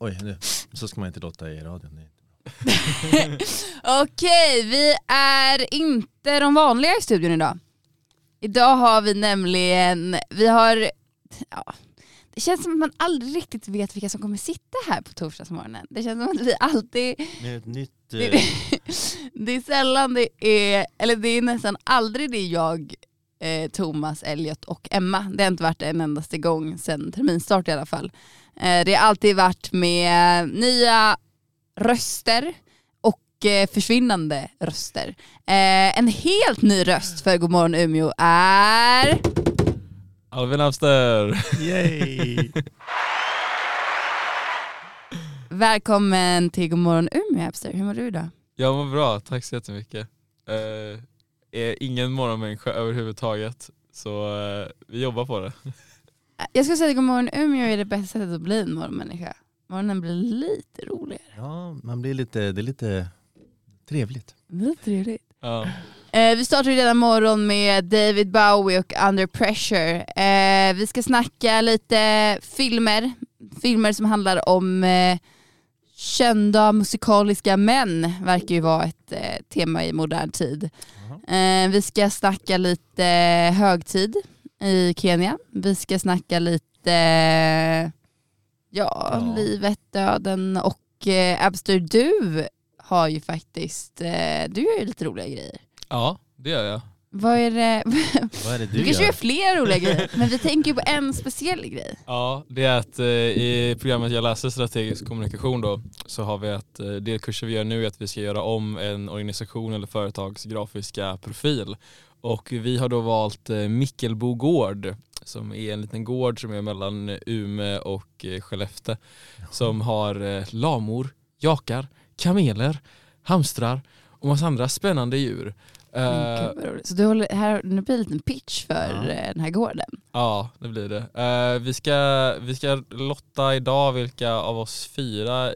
oj, nu. så ska man inte låta i radion. Okej, vi är inte de vanliga i studion idag. Idag har vi nämligen, vi har, ja, det känns som att man aldrig riktigt vet vilka som kommer sitta här på torsdagsmorgonen. Det känns som att vi alltid... Det är ett nytt... Det, eh, det är sällan det är, eller det är nästan aldrig det jag, eh, Thomas, Elliot och Emma. Det har inte varit en endaste gång sedan terminstart i alla fall. Eh, det har alltid varit med nya röster och eh, försvinnande röster. Eh, en helt ny röst för Godmorgon Umeå är... Alvin Amster! Yay! Välkommen till Godmorgon Umeå Amster, hur mår du idag? Jag mår bra, tack så jättemycket. Är ingen morgonmänniska överhuvudtaget, så uh, vi jobbar på det. Jag skulle säga att Godmorgon Umeå är det bästa sättet att bli en morgonmänniska. Morgonen blir lite roligare. Ja, man blir lite, det är lite trevligt. Lite trevligt. Ja. Eh, vi startar redan morgon med David Bowie och Under Pressure. Eh, vi ska snacka lite filmer, filmer som handlar om eh, kända musikaliska män, verkar ju vara ett eh, tema i modern tid. Eh, vi ska snacka lite högtid i Kenya. Vi ska snacka lite ja, ja. livet, döden och eh, Abster, du har ju faktiskt, eh, du gör ju lite roliga grejer. Ja, det gör jag. Vad är det, Vad är det du, du kanske gör? gör flera roliga grejer, men vi tänker på en speciell grej. Ja, det är att eh, i programmet jag läser strategisk kommunikation då så har vi att eh, delkurser vi gör nu är att vi ska göra om en organisation eller företags grafiska profil. Och vi har då valt eh, Mickelbo gård som är en liten gård som är mellan Ume och eh, Skellefteå som har eh, lamor, jakar, kameler, hamstrar och massa andra spännande djur. Uh, så du håller, här, nu blir det en liten pitch för ja. Eh, den här gården. Ja, det blir det. Uh, vi, ska, vi ska lotta idag vilka av oss fyra,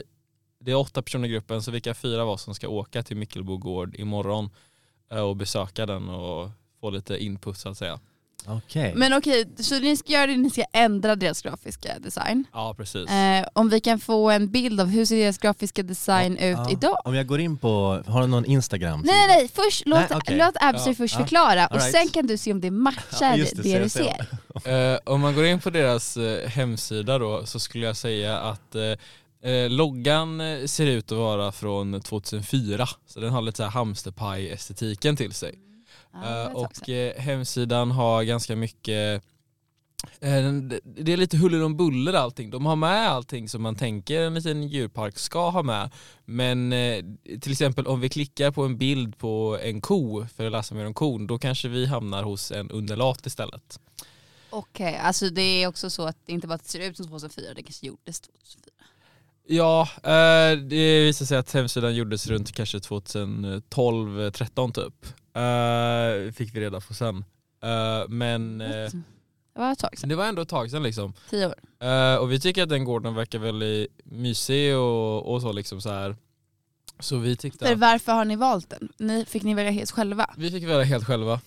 det är åtta personer i gruppen, så vilka fyra av oss som ska åka till Mickelbo gård imorgon uh, och besöka den och få lite input så att säga. Okay. Men okej, okay, så ni ska göra det, ni ska ändra deras grafiska design. Ja precis. Eh, om vi kan få en bild av hur ser deras grafiska design ja, ut ja. idag? Om jag går in på, har du någon Instagram? Nej nej, först låt, okay. låt Abster ja. först förklara och right. sen kan du se om det matchar det, det, du ser. eh, om man går in på deras eh, hemsida då så skulle jag säga att eh, eh loggan eh, ser ut att vara från 2004 så den har lite så här hamsterpaj-estetiken till sig. Ja, eh, och eh, hemsidan har ganska mycket eh, det är lite huller om buller allting. De har med allting som man tänker en liten djurpark ska ha med. Men till exempel om vi klickar på en bild på en ko för att läsa mer om kon, då kanske vi hamnar hos en undulat istället. Okej, okay, alltså det är också så att det inte bara ser ut som 2004, det kanske gjordes 2004. Ja, det visar sig att hemsidan gjordes runt kanske 2012-13 typ. Uh, fick vi reda på sen. Uh, men det var ett tag sedan. Det var ändå ett tag sedan liksom. Tio år. Och vi tycker att den gården verkar väldigt mysig och, och så liksom så här. Så vi tyckte För varför har ni valt den? Ni, fick ni välja helt själva? Vi fick välja helt själva.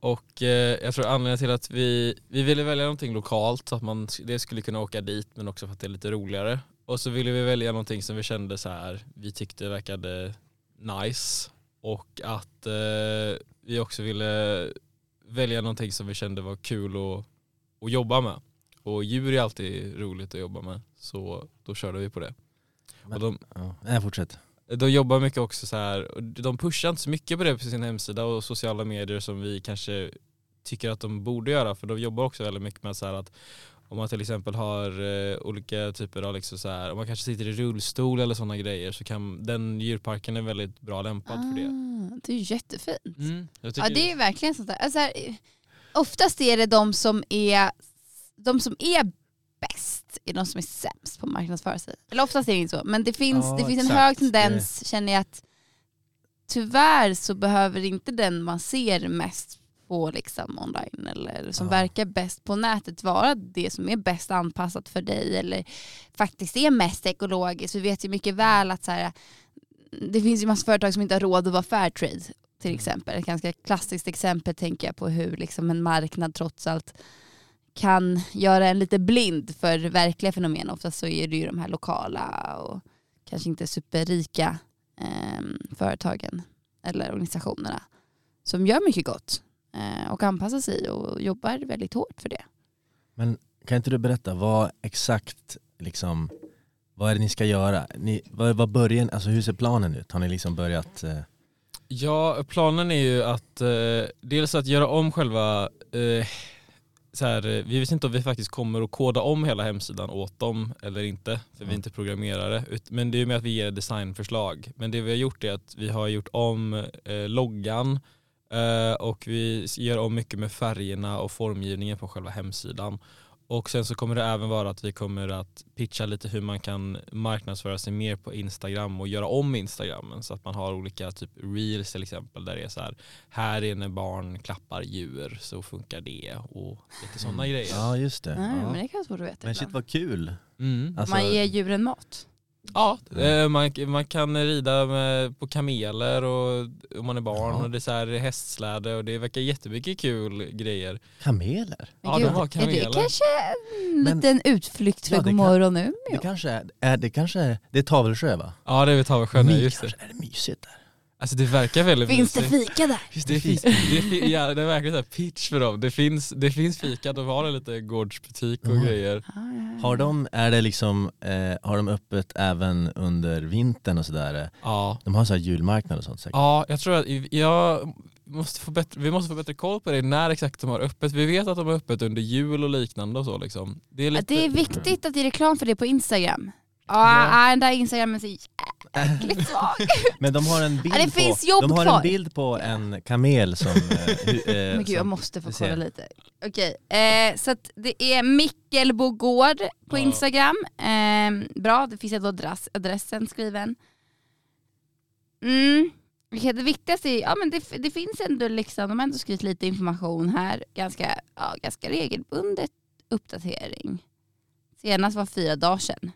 Och eh, jag tror anledningen till att vi, vi ville välja någonting lokalt så att man det skulle kunna åka dit men också för att det är lite roligare. Och så ville vi välja någonting som vi kände så här, vi tyckte verkade nice och att eh, vi också ville välja någonting som vi kände var kul att, att jobba med. Och djur är alltid roligt att jobba med så då körde vi på det. Men, och de, ja, fortsätt. De jobbar mycket också så här, de pushar inte så mycket på det på sin hemsida och sociala medier som vi kanske tycker att de borde göra för de jobbar också väldigt mycket med så att om man till exempel har eh, olika typer av, liksom så här, om man kanske sitter i rullstol eller sådana grejer så kan den djurparken är väldigt bra lämpad ah, för det. Ah, det är jättefint. Mm, ja det är verkligen sånt där. Alltså här, oftast är det de som är, de som är bäst är de som är sämst på att marknadsföra sig. Eller oftast är det inte så, men det finns, ja, det finns en hög tendens känner jag att tyvärr så behöver inte den man ser mest på liksom online eller som ja. verkar bäst på nätet vara det som är bäst anpassat för dig eller faktiskt är mest ekologiskt. Vi vet ju mycket väl att så här, det finns ju massa företag som inte har råd att vara Fairtrade till mm. exempel. Ett ganska klassiskt exempel tänker jag på hur liksom en marknad trots allt kan göra en lite blind för verkliga fenomen. Oftast så är det ju de här lokala och kanske inte superrika eh, företagen eller organisationerna som gör mycket gott och anpassar sig och jobbar väldigt hårt för det. Men kan inte du berätta vad exakt, liksom, vad är det ni ska göra? Ni, vad, vad början, alltså hur ser planen ut? Har ni liksom börjat? Eh... Ja, planen är ju att eh, dels att göra om själva eh, så här, eh, vi vet inte om vi faktiskt kommer att koda om hela hemsidan åt dem eller inte, för vi är Mm. inte programmerare. Ut- Men det är ju med att vi ger designförslag. Men det vi har gjort är att vi har gjort om eh, loggan eh, och vi gör om mycket med färgerna och formgivningen på själva hemsidan. Och sen så kommer det även vara att vi kommer att pitcha lite hur man kan marknadsföra sig mer på Instagram och göra om Instagrammen så att man har olika typ reels till exempel där det är så här här är när barn klappar djur så funkar det och lite sådana grejer. Ja just det. Nej, ja. Men det kan vara svårt att veta Men shit vad kul. Mm. Alltså, Man ger djuren mat. Ja, eh, man, man kan rida med, på kameler och om man är barn Ja. och det är så här hästsläde och det verkar jättemycket kul grejer. kameler? Ja, de gud, har är det kameler. kanske en Men- liten utflykt för Ja, det kan- Godmorgon Det Umeå? kanske är, är, det kanske är, det är Tavelsjö va? Ja det är vid Tavelsjön, My- just det. kanske är det mysigt där? Alltså det verkar väldigt Finns det mysigt. fika där? Det finns, det fin, ja, det är verkligen så här pitch för dem. Det finns, det finns fika, de har en liten gårdsbutik och Mhm. grejer. Ja. Har de, är det liksom, eh, har de öppet även under vintern och sådär? Ja. De har så här julmarknad och sånt säkert? ja, jag tror att jag måste få bättre, vi måste få bättre koll på det när exakt de har öppet. Vi vet att de har öppet under jul och liknande och så liksom. Det är, lite, Det är viktigt att det är reklam för det på Instagram. Ja, Ja. den där Instagramen är så jäkligt svag. Men de har en bild Ja, det på, finns jobb de har kvar. en bild på en kamel som... Eh, eh, Men gud jag måste få kolla lite. Okej, eh, så att det är Mickelbo gård på Ja. Instagram. Eh, bra, det finns ändå adress, adressen skriven. Mm. okej, Det viktigaste är, ja men det, det finns ändå liksom, de har ändå skrivit lite information här, ganska, ja, ganska regelbundet uppdatering. Senast var fyra dagar sedan.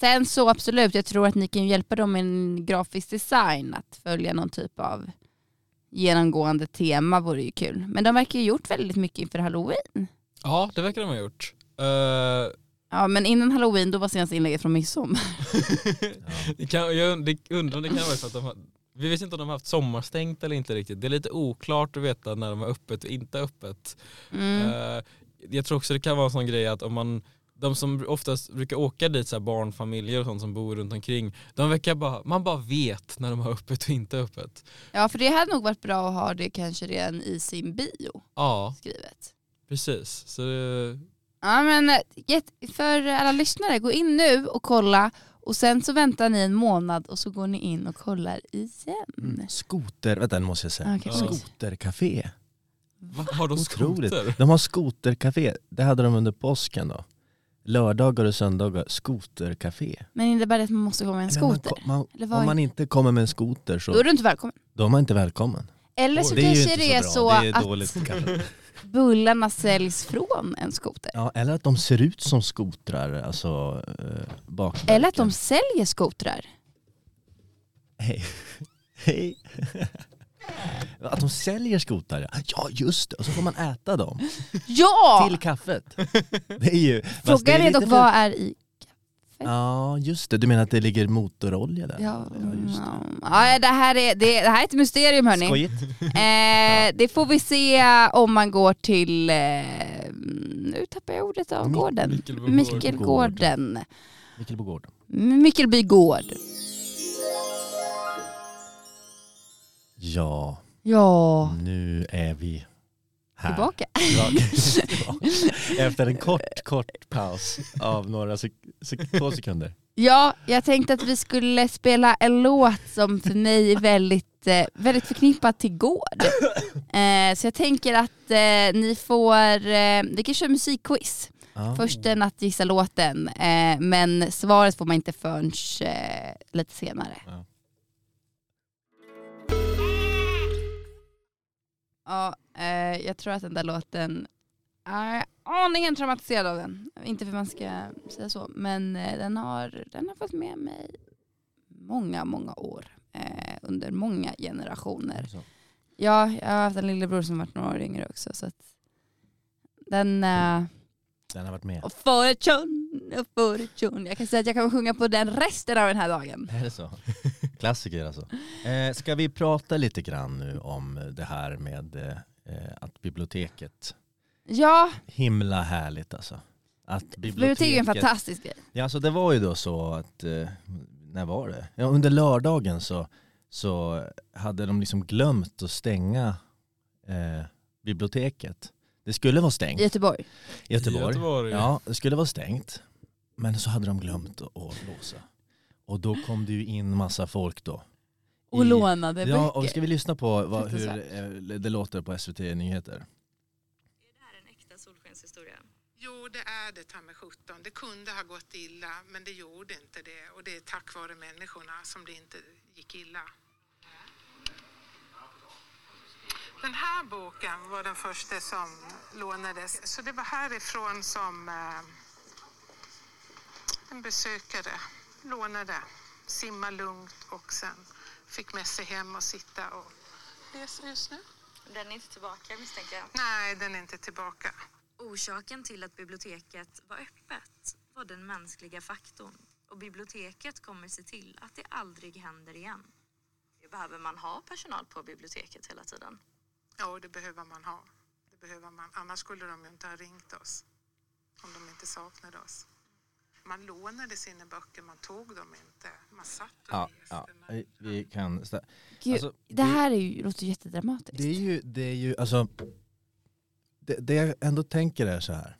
Sen så absolut, jag tror att ni kan hjälpa dem med en grafisk design, att följa någon typ av genomgående tema vore ju kul. Men de verkar ju gjort väldigt mycket inför halloween. Ja, det verkar de ha gjort. Eh, Ja men innan halloween då var senaste inlägget från midsommar. det kan, jag det, undrar om det kan vara för att de har, vi vet inte om de har haft sommarstängt eller inte riktigt. Det är lite oklart att veta när de har öppet och inte öppet. Mm. Eh, jag tror också det kan vara en sån grej att om man de som oftast brukar åka dit, så här barnfamiljer och sånt som bor runt omkring, de verkar bara, man bara vet när de har öppet och inte öppet. Ja för det hade nog varit bra att ha det kanske redan i sin bio Ja, skrivet. precis. Så det, Ja men eh, för alla lyssnare, gå in nu och kolla och sen så väntar ni en månad och så går ni in och kollar igen. Mm. Skoter, vänta nu måste jag säga. Oj. Skotercafé. vad har de Otroligt. skoter? De har skotercafé, det hade de under påsken då. Lördagar och söndagar, skotercafé. Men innebär det att man måste komma med en man skoter? ko- man, Eller om man inte kommer med en skoter så Då är du inte välkommen. då är man inte välkommen. Eller så det är ju kanske inte det är så så, bra, det är att dåligt kanske. bullarna säljs från en skoter. Ja, eller att de ser ut som skotrar, alltså eh, bakverken. Eller att de säljer skotrar. Hej. Hej. Att de säljer skotrar, ja. ja just det, och så får man äta dem Ja! till kaffet. Det är ju... Frågan är lite dock för- vad är i... Ja just det, du menar att det ligger motorolja där? Ja, just det. ja, det, här är, det, det här är ett mysterium hörni. Skojigt. Eh, det får vi se om man går till, eh, nu tappar jag ordet av gården. Mickelbogård. Mickelgården. Mickelbogård. Ja, Ja, nu är vi här. tillbaka. Efter en kort, kort paus av några sek- sek- två sekunder. Ja, jag tänkte att vi skulle spela en låt som för mig är väldigt, eh, väldigt förknippad till gård. Eh, så jag tänker att eh, ni får, eh, vi kan köra musikquiz. Ja. Först en att gissa låten, eh, men svaret får man inte förrän eh, lite senare. Ja. Ja, eh, jag tror att den där låten, är aningen traumatiserad av den. Inte för att man ska säga så, men eh, den har, den har fått med mig många, många år. Eh, under många generationer. Så. Ja, jag har haft en lillebror som varit några år yngre också. Så Den... Uh, den har varit med. Och fortune, och fortune. Jag kan säga att jag kommer sjunga på den resten av den här dagen. Är det så? Klassiker alltså. Eh, ska vi prata lite grann nu om det här med eh, att biblioteket Ja. Himla härligt alltså. Att biblioteket... biblioteket är en fantastisk grej. Ja, alltså det var ju då så att, eh, när var det? Ja, under lördagen så, så hade de liksom glömt att stänga eh, biblioteket. Det skulle vara stängt. I Göteborg? Göteborg. Göteborg. Ja, det skulle vara stängt. Men så hade de glömt att låsa. Och då kom det ju in massa folk då. Och I, lånade böcker. Ja, och ska vi lyssna på vad, hur eh, det låter på SVT Nyheter? Är det här en äkta solskenshistoria? Jo, det är det ta med 17. Det kunde ha gått illa, men det gjorde inte det. Och det är tack vare människorna som det inte gick illa. Den här boken var den första som lånades. Så det var härifrån som eh, en besökare lånade, simma lugnt och sen fick med sig hem och sitta och läsa just nu. Den är inte tillbaka misstänker jag? Nej, den är inte tillbaka. Orsaken till att biblioteket var öppet var den mänskliga faktorn och biblioteket kommer se till att det aldrig händer igen. Behöver man ha personal på biblioteket hela tiden? Ja, det behöver man ha. Det behöver man. Annars skulle de ju inte ha ringt oss om de inte saknade oss. Man lånade sina böcker, man tog dem inte. Man satt och ja, läste. Ja, vi kan... Gud, alltså, det här är ju, låter jättedramatiskt. Det är ju, det är ju alltså... Det, det jag ändå tänker är så här.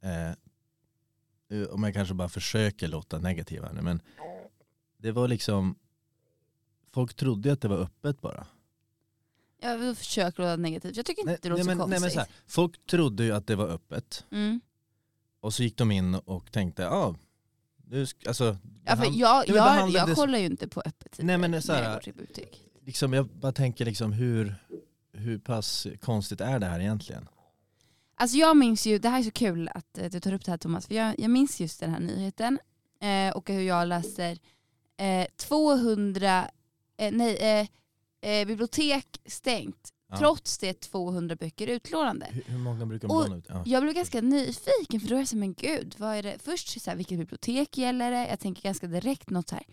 Eh, om jag kanske bara försöker låta negativ här nu, men det var liksom... Folk trodde att det var öppet bara. Jag försöker låta negativt. Jag tycker inte nej, det låter nej, men, så konstigt. Nej, men så här, folk trodde ju att det var öppet. Mm. Och så gick de in och tänkte, ja, ah, du, alltså, ja, för jag, jag, jag kollar ju inte på öppet Nej men så här, liksom, jag bara tänker liksom hur, hur pass konstigt är det här egentligen? Alltså jag minns ju, det här är så kul att du tar upp det här Thomas, för jag, jag minns just den här nyheten eh, och hur jag läser eh, 200, eh, nej, eh, bibliotek stängt. Ja. Trots det 200 böcker utlånande. Hur, hur många brukar man låna ut? Ja. Jag blev ganska nyfiken för då är jag så men gud, vad är det? Först så här, vilket bibliotek gäller det? Jag tänker ganska direkt något så här,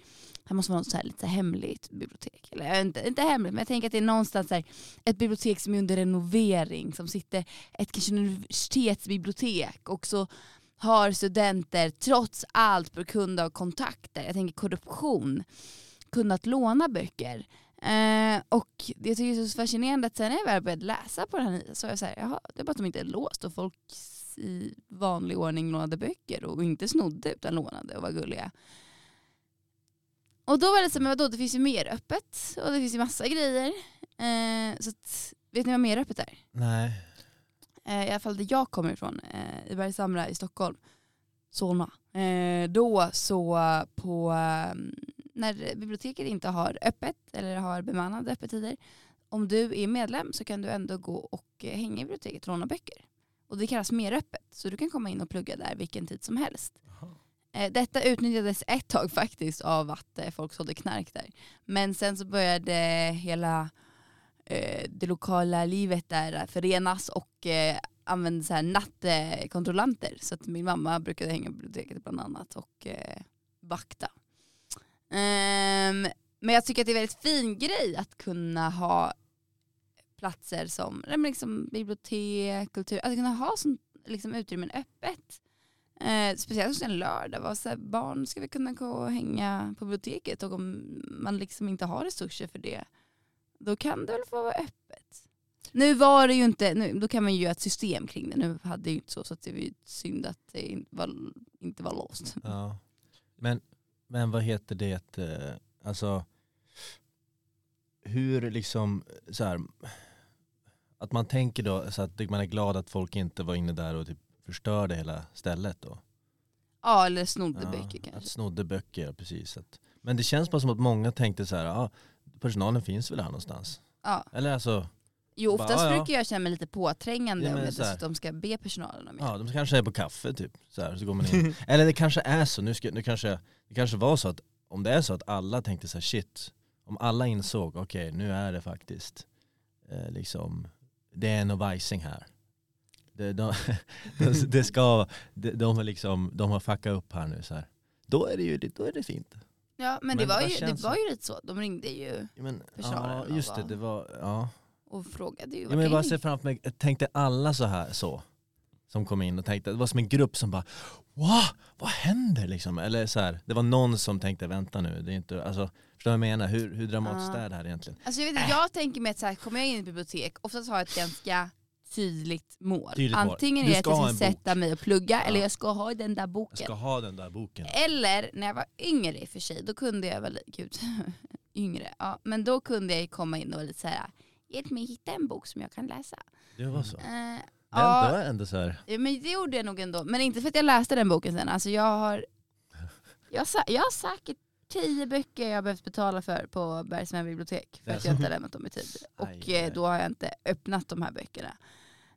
det måste vara något så här, lite hemligt bibliotek. Eller inte, inte hemligt, men jag tänker att det är någonstans så här, ett bibliotek som är under renovering, som sitter, ett kanske universitetsbibliotek och så har studenter trots allt på grund av kontakter, jag tänker korruption, kunnat låna böcker. Eh, och jag tycker det är så fascinerande att sen när jag väl började läsa på den här så är jag såhär, jaha, det är bara att de inte är låst och folk i vanlig ordning lånade böcker och inte snodde utan lånade och var gulliga. Och då var det så, men vadå, det finns ju mer öppet och det finns ju massa grejer. Eh, så att, vet ni vad mer öppet är? Nej. Eh, I alla fall där jag kommer ifrån, eh, i Bergshamra i Stockholm, Solna. Eh, då så på ehm, när biblioteket inte har öppet eller har bemannade öppettider, om du är medlem så kan du ändå gå och eh, hänga i biblioteket och låna böcker. Och det kallas mer öppet, så du kan komma in och plugga där vilken tid som helst. Aha. Eh, detta utnyttjades ett tag faktiskt av att eh, folk sålde knark där. Men sen så började hela det lokala livet där förenas och använde så här nattkontrollanter. Så att min mamma brukade hänga i biblioteket bland annat och vakta. Um, men jag tycker att det är en väldigt fin grej att kunna ha platser som liksom bibliotek, kultur, att kunna ha sånt, liksom, utrymmen öppet. Eh, speciellt en lördag, var så här, barn ska vi kunna gå och hänga på biblioteket och om man liksom inte har resurser för det, då kan det väl få vara öppet. Nu var det ju inte, nu, då kan man ju göra ett system kring det, nu hade det ju inte så, så att det var ju synd att det inte var, inte var låst. Ja. Men men vad heter det, eh, alltså hur liksom så här, att man tänker då så att man är glad att folk inte var inne där och typ förstörde hela stället då. Ja eller snodde ja, böcker kanske. Att snodde böcker, precis. Att, men det känns bara som att många tänkte så här, ja personalen finns väl här någonstans. Ja. Eller alltså Jo oftast bara, ja, brukar jag känna mig lite påträngande ja, om jag dessutom ska be personalen om hjälp. Ja de kanske är på kaffe typ, så, här, så går man in. Eller det kanske är så, nu, ska, nu kanske, det kanske var så att om det är så att alla tänkte så här, shit, om alla insåg okej okay, nu är det faktiskt eh, liksom, det är en vajsing här. det, de, det, det ska, de, har liksom, de har fuckat upp här nu så här. Då är det ju då är det fint. Ja men, Men det, var ju, det var ju lite så, de ringde ju Ja, men, Försvararen ja, just det, det var, ja. Och frågade ju ja men jag bara ser framför mig, jag tänkte alla så här så. Som kom in och tänkte, det var som en grupp som bara Wow, vad händer liksom? Eller så här, det var någon som tänkte vänta nu, det är inte, alltså, förstår du vad jag menar? Hur, hur dramatiskt Ja. är det här egentligen? Alltså jag, vet, inte, jag tänker mig att så här, kommer jag in i ett bibliotek, oftast har jag ett ganska tydligt mål. Tydligt. Antingen är det att jag ska sätta mig och plugga Ja. eller jag ska ha den där Jag boken. ska ha den där boken. Eller när jag var yngre i och för sig, då kunde jag väl, gud, yngre, ja, men då kunde jag komma in och vara lite så här, hjälp mig hitta en bok som jag kan läsa. Det var så. Eh, ja, då är ändå så här, Ja, men det gjorde jag nog ändå. Men inte för att jag läste den boken sen. Alltså jag har, jag jag har säkert tio böcker jag har behövt betala för på Bergsman bibliotek för att jag inte har lämnat dem i tid. Och eh, då har jag inte öppnat de här böckerna.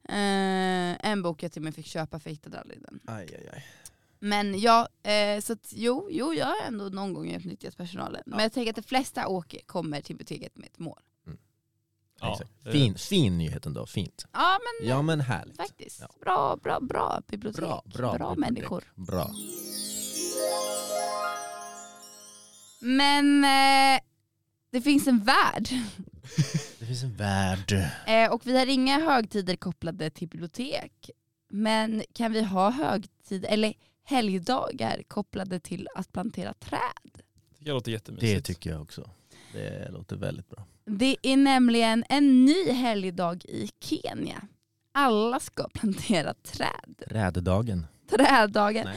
Eh, en bok jag till och med fick köpa för jag hittade aldrig den. aj aj aj. Men ja, eh, så att, jo, jo, jag har ändå någon gång utnyttjat personalen. Men jag tänker att de flesta åker, kommer till biblioteket med ett mål. Ja, Exakt. det- Fin, fin nyhet ändå, fint. Ja men Ja men härligt. faktiskt. Ja. Bra, bra, bra bibliotek. Bra, bra, bibliotek. människor. Bra. Men eh, det finns en värld. Det finns en värld. Eh, och vi har inga högtider kopplade till bibliotek. Men kan vi ha högtider, eller helgdagar kopplade till att plantera träd? Det låter jättemysigt. Det tycker jag också. Det låter väldigt bra. Det är nämligen en ny helgdag i Kenya. Alla ska plantera träd. Träddagen. Träddagen.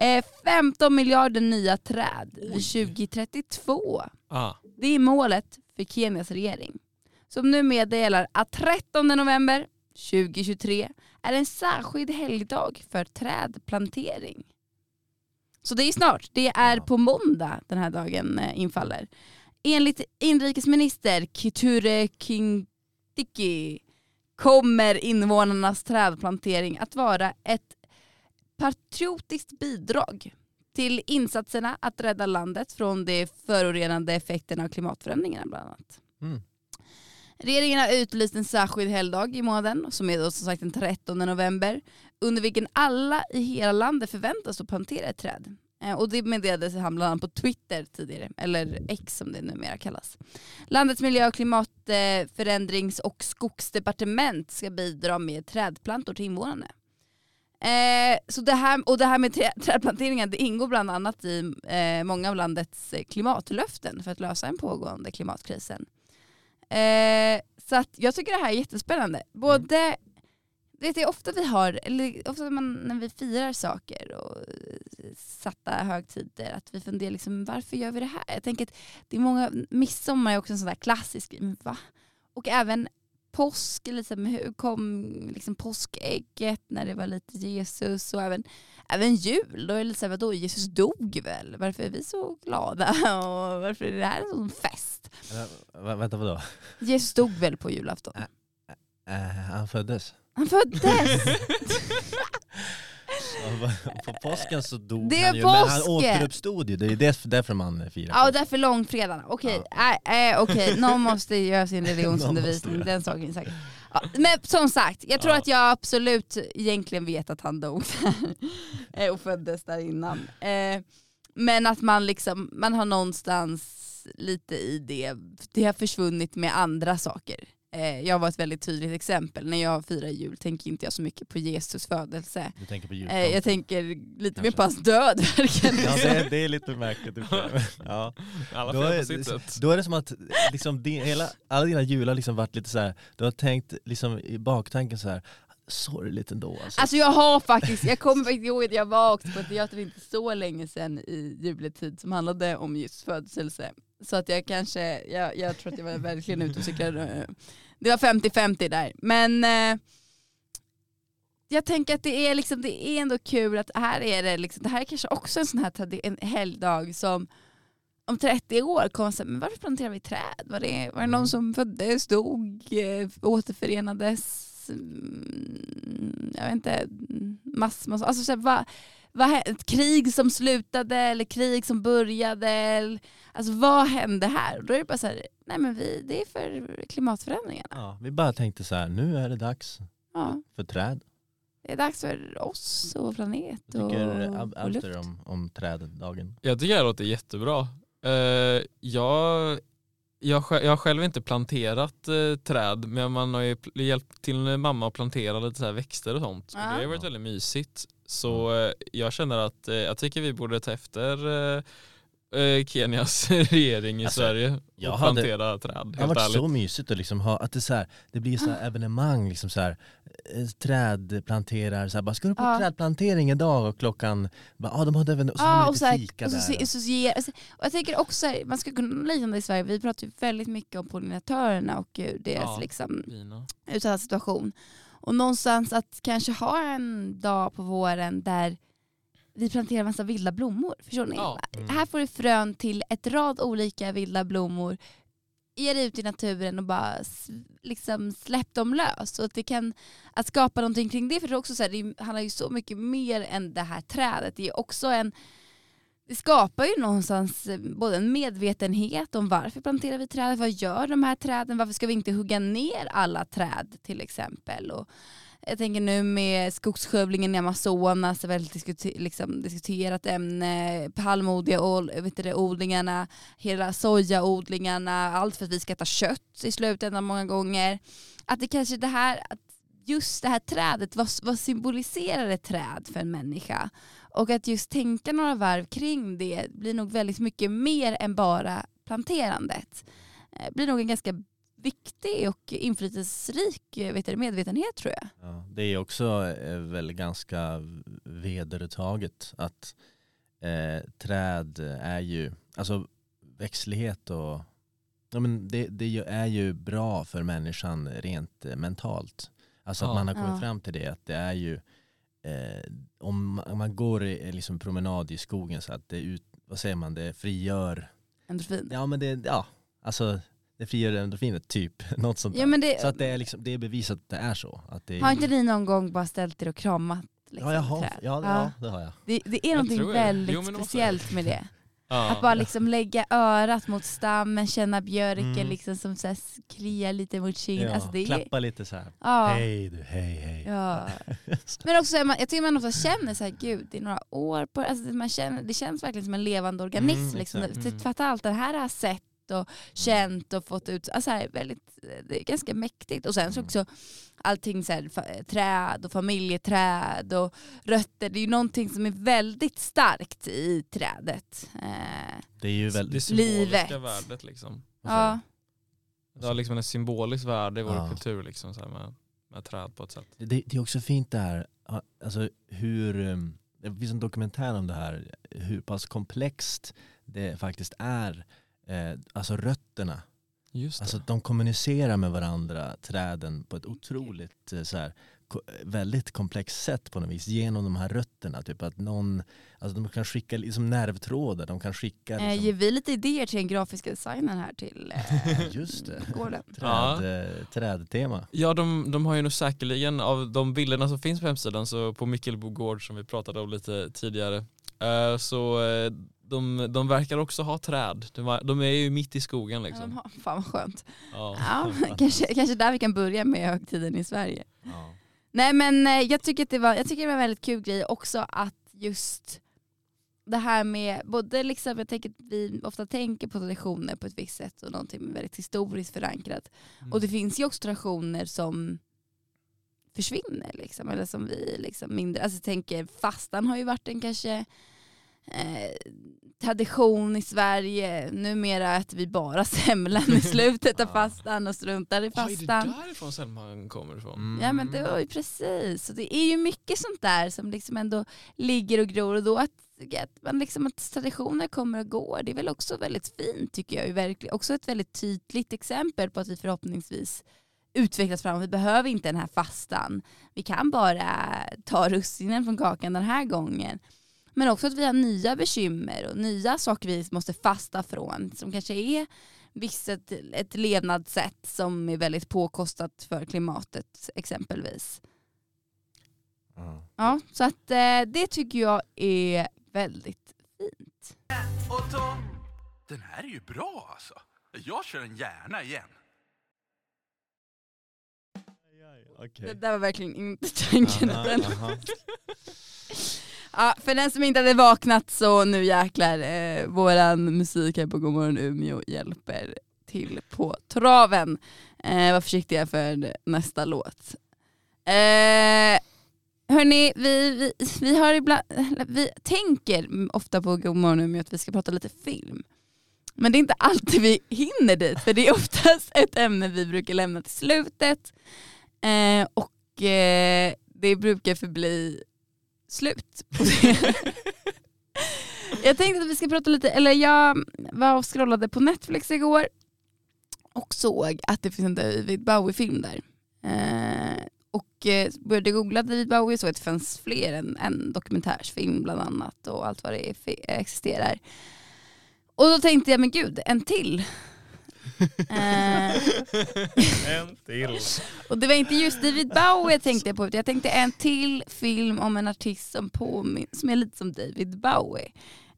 Eh, 15 miljarder nya träd Oj. vid 2032. Ah, Det är målet för Kenias regering. Som nu meddelar att 13 november 2023 är en särskild helgdag för trädplantering. Så det är snart, det är på måndag den här dagen eh, infaller. Enligt inrikesminister Kiture Kindiki kommer invånarnas trädplantering att vara ett patriotiskt bidrag till insatserna att rädda landet från de förorenande effekterna av klimatförändringarna bland annat. Mm. Regeringen har utlyst en särskild helgdag i månaden som är då som sagt den 13 november under vilken alla i hela landet förväntas att plantera ett träd. Eh, och det meddelade han bland annat på Twitter tidigare, eller X som det numera kallas. Landets miljö och klimatförändrings och skogsdepartement ska bidra med trädplantor till invånarna. Eh, så det här, och det här med trä, trädplanteringen det ingår bland annat i eh, många av landets klimatlöften för att lösa den pågående klimatkrisen. Eh, så att jag tycker det här är jättespännande. Både, vet du, ofta vi har, eller ofta man, när vi firar saker och satta högtider, att vi funderar liksom, varför gör vi det här? Jag tänker att det är många, midsommar är också en sån där klassisk, men va? Och även påsk, liksom, hur kom liksom påskägget när det var lite Jesus och även, även jul, då är det lite såhär, vadå Jesus dog väl? Varför är vi så glada? Och varför är det här en sån fest? Vänta vadå? Jesus dog väl på julafton? Äh, han föddes. Han föddes! På påsken så dog Det är han ju, men han påsken! återuppstod ju. Det är det- därför man firar Ja, och därför långfredagen. Okej, äh, äh, okej, någon måste göra sin religionsundervisning, måste den saken är säker. Ja, men som sagt, jag tror Ja. att jag absolut egentligen vet att han dog Eh, och föddes där innan. Eh, Men att man liksom, man har någonstans lite i det, det har försvunnit med andra saker. Eh, Jag var ett väldigt tydligt exempel, när jag firar jul tänker inte jag så mycket på Jesus födelse. Du tänker på Eh, jultomten. Jag tänker lite mer Kanske. på hans död verkligen. Ja det, är- det är lite märkligt. Ja. alla Då är, då är det som att liksom, din, hela, alla dina jular liksom varit lite så här. du har tänkt liksom, i baktanken så här sorgligt ändå. Alltså. Alltså jag har faktiskt, jag kommer faktiskt ihåg att jag var också på ett teater inte så länge sedan i juletid som handlade om just födelse. Så att jag kanske, jag, jag tror att jag var verkligen ute och cyklade. Det var 50-50 där. Men eh, jag tänker att det är, liksom, det är ändå kul att här är det, liksom, det här är kanske också en sån här en helgdag som om 30 år kommer säga, men varför planterar vi träd? Var det, var det någon Mm. som föddes, dog, eh, återförenades? Mm, jag vet inte, mm, mass, mass, alltså så här, vad, vad, ett krig som slutade eller krig som började. Eller, alltså vad hände här? Och då är det bara så här, nej men vi, det är för klimatförändringarna. Ja, vi bara tänkte så här, nu är det dags Ja. för träd. Det är dags för oss och planet och, tycker Ab- och luft. Om, om träddagen? Jag tycker det låter jättebra. Eh, jag, jag, jag har själv inte planterat eh, träd men man har ju hjälpt till mamma att plantera lite så här växter och sånt. Och Ja. det har varit väldigt mysigt. Så eh, jag känner att eh, jag tycker vi borde ta efter eh, Kenias regering i Alltså, Sverige jag och hade- plantera träd. Det har varit ärligt. så mysigt att liksom ha, att det, så här, det blir så Ah. här evenemang, liksom så här, eh, trädplanterar, så här, bara, ska du på Ja. trädplantering idag? Och klockan, bara, ah, de hade även, och så Ja, har och, lite så här, fika och, så, där. se- så, alltså, och jag tänker också, så här, man ska kunna likna det i Sverige, vi pratar ju väldigt mycket om pollinatörerna och eh, deras Ja. liksom, utsatta situation. Och någonstans att kanske ha en dag på våren där vi planterar massa vilda blommor. Förstår ni? Ja. Mm. Här får du frön till ett rad olika vilda blommor. Ge dig ut i naturen och bara liksom släpp dem lös. Och att, det kan, att skapa någonting kring det, för det, också så här, det handlar ju så mycket mer än det här trädet. Det är också en det skapar ju någonstans eh, både en medvetenhet om varför planterar vi träd, vad gör de här träden, varför ska vi inte hugga ner alla träd till exempel. Och jag tänker nu med skogsskövlingen i Amazonas, ett väldigt diskuter, liksom, diskuterat ämne, palmodlingarna, hela sojaodlingarna, allt för att vi ska äta kött i slutändan många gånger. Att det kanske det här, att just det här trädet, vad, vad symboliserar ett träd för en människa? Och att just tänka några varv kring det blir nog väldigt mycket mer än bara planterandet. Det blir nog en ganska viktig och inflytelserik eh, vet du, medvetenhet tror jag. Ja, det är också eh, väl ganska vedertaget att eh, träd är ju, alltså växtlighet och ja, men det, det är ju bra för människan rent eh, mentalt. Alltså att Ja. man har kommit Ja. fram till det, att det är ju eh, om man, om man går i, liksom promenad i skogen så att det ut, vad säger man, det frigör, Endorfin. ja men det, ja, alltså det frigör endorfinet typ, något sånt. Ja, men det, Så att det är, liksom, det är bevisat att det är så. Att det är, har inte ni någon gång bara ställt er och kramat liksom, ja, jag har, träd? ja, det, ja, det har jag. Det, det är Jag någonting väldigt Jo, speciellt med det. Ja. Att bara liksom lägga örat mot stammen, känna björken Mm. liksom som så här kliar lite mot kinden. Ja, Alltså det är, klappa lite så här. ja, Hej du, hej hej. ja. Men också, man, jag tycker man ofta känner så här, gud det är några år på alltså man känner, Det känns verkligen som en levande organism. Mm, liksom. exakt. Det- Fatta allt det här har jag sett och känt och fått ut. Alltså här, väldigt, det är ganska mäktigt. Och sen så Mm. också allting så här, träd och familjeträd och rötter. Det är ju någonting som är väldigt starkt i trädet. Eh, Det är ju Det väldigt... symboliska Livet. värdet liksom. ja. Det har liksom ett symboliskt värde i vår Ja. kultur liksom, så här med, med träd på ett sätt. Det, det är också fint det här, alltså hur, um, det finns en dokumentär om det här, hur pass komplext det faktiskt är, eh, alltså rötterna. Just det. Alltså de kommunicerar med varandra, träden, på ett otroligt eh, så här, väldigt komplext sätt på något vis genom de här rötterna. Typ att någon, alltså de kan skicka liksom nervtrådar, de kan skicka Eh, liksom, ger vi lite idéer till den grafiska designern här till eh, just det, gården? Ja. träd, eh, trädtema. Ja, de, de har ju nog säkerligen av de bilderna som finns på hemsidan, så på Mickelbo gård som vi pratade om lite tidigare, eh, så eh, de, de verkar också ha träd. De, är ju mitt i skogen Ja, de liksom. har, fan vad skönt. Ja. Ja, kanske, kanske där vi kan börja med högtiden i Sverige. Ja. Nej men eh, jag tycker, att det var, jag tycker det var en väldigt kul grej också att just det här med, både liksom, jag tänker att vi ofta tänker på traditioner på ett visst sätt och någonting väldigt historiskt förankrat. Mm. Och det finns ju också traditioner som försvinner liksom, eller som vi liksom mindre, alltså tänker fastan har ju varit en kanske eh, tradition i Sverige, numera äter vi bara semlan i slutet av fastan och struntar i Ja, är det fastan. därifrån Selman kommer ifrån? Mm. Ja men det var ju precis, så det är ju mycket sånt där som liksom ändå ligger och gror och då att, att, man liksom, att traditioner kommer och går, det är väl också väldigt fint tycker jag. verkligen. Också ett väldigt tydligt exempel på att vi förhoppningsvis utvecklas fram. Vi behöver inte den här fastan. Vi kan bara ta russinen från kakan den här gången. Men också att vi har nya bekymmer och nya saker vi måste fasta från som kanske är visst ett, ett levnadssätt som är väldigt påkostat för klimatet exempelvis. Ja. Ja, så att eh, det tycker jag är väldigt fint. Den här är ju bra alltså. Jag kör den gärna igen. Det Okej. där var verkligen inte tanken. Aha, aha. Ja, för den som inte hade vaknat så nu jäklar, eh, våran musik här på Godmorgon Umeå hjälper till på traven. Eh, var försiktiga för nästa låt. Eh, hörni, vi, vi, vi, har ibland, vi tänker ofta på Godmorgon Umeå att vi ska prata lite film. Men det är inte alltid vi hinner dit, för det är oftast ett ämne vi brukar lämna till slutet. Eh, och eh, det brukar förbli slut på det. jag tänkte att vi ska prata lite, eller jag var och scrollade på Netflix igår och såg att det finns en David Bowie-film där. Eh, och eh, började googla David Bowie och såg att det fanns fler än en dokumentärsfilm bland annat och allt vad det existerar. Och då tänkte jag, men gud, en till. Eh, En till. och det var inte just David Bowie jag tänkte på, jag tänkte en till film om en artist som, påmin- som är lite som David Bowie.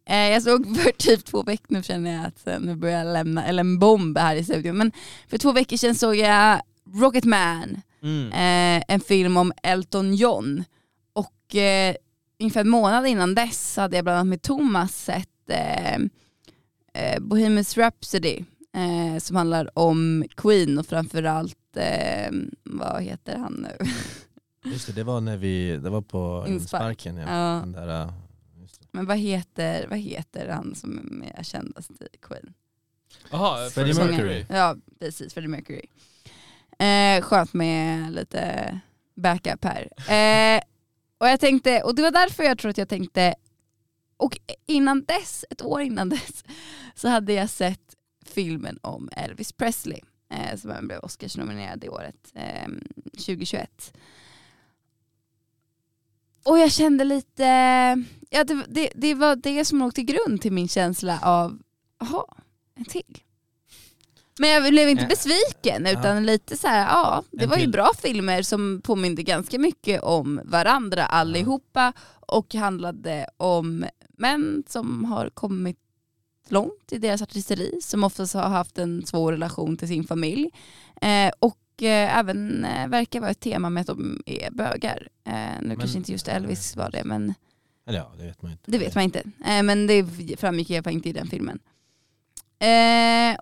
Eh, jag såg för typ två veckor, nu känner jag att eh, nu börjar jag lämna, eller en bomb här i studion, men för två veckor sedan såg jag Rocketman, Mm. en film om Elton John. Och eh, ungefär en månad innan dess hade jag bland annat med Thomas sett eh, Bohemians Rhapsody eh, som handlar om Queen och framförallt, eh, vad heter han nu? Just det, det var när vi, det var på Inspark. insparken ja. Ja. Den där, just det. Men vad heter, vad heter han som är mer kändast i Queen? Jaha, Freddie. Mercury. Ja precis, Freddie Mercury. Eh, skönt med lite backup här. Eh, och jag tänkte, och det var därför jag tror att jag tänkte, och innan dess, ett år innan dess, så hade jag sett filmen om Elvis Presley, eh, som även blev Oscarsnominerad i året, eh, 2021. Och jag kände lite, ja det, det, det var det som låg till grund till min känsla av, jaha, en till. Men jag blev inte Eh, besviken utan lite så här, ja det var ju bra filmer som påminde ganska mycket om varandra allihopa och handlade om män som har kommit långt i deras artisteri, som oftast har haft en svår relation till sin familj. Eh, och eh, även eh, verkar vara ett tema med att de är bögar. Eh, nu Men- kanske inte just Elvis var det men Eller ja, det vet man inte. det vet man inte. Men det framgick i alla fall inte i den filmen.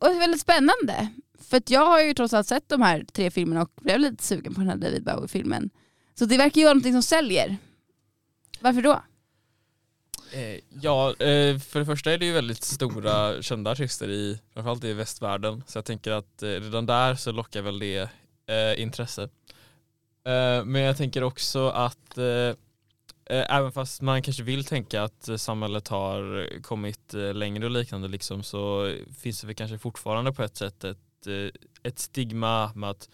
Och det är väldigt spännande. För jag har ju trots allt sett de här tre filmerna och blev lite sugen på den här David Bowie-filmen. Så det verkar ju vara någonting som säljer. Varför då? Eh, ja, eh, för det första är det ju väldigt stora kända artister i, framförallt i västvärlden. Så jag tänker att eh, redan där så lockar väl det eh, intresse. Eh, men jag tänker också att eh, även fast man kanske vill tänka att samhället har kommit längre och liknande liksom, så finns det väl kanske fortfarande på ett sätt ett, ett stigma med att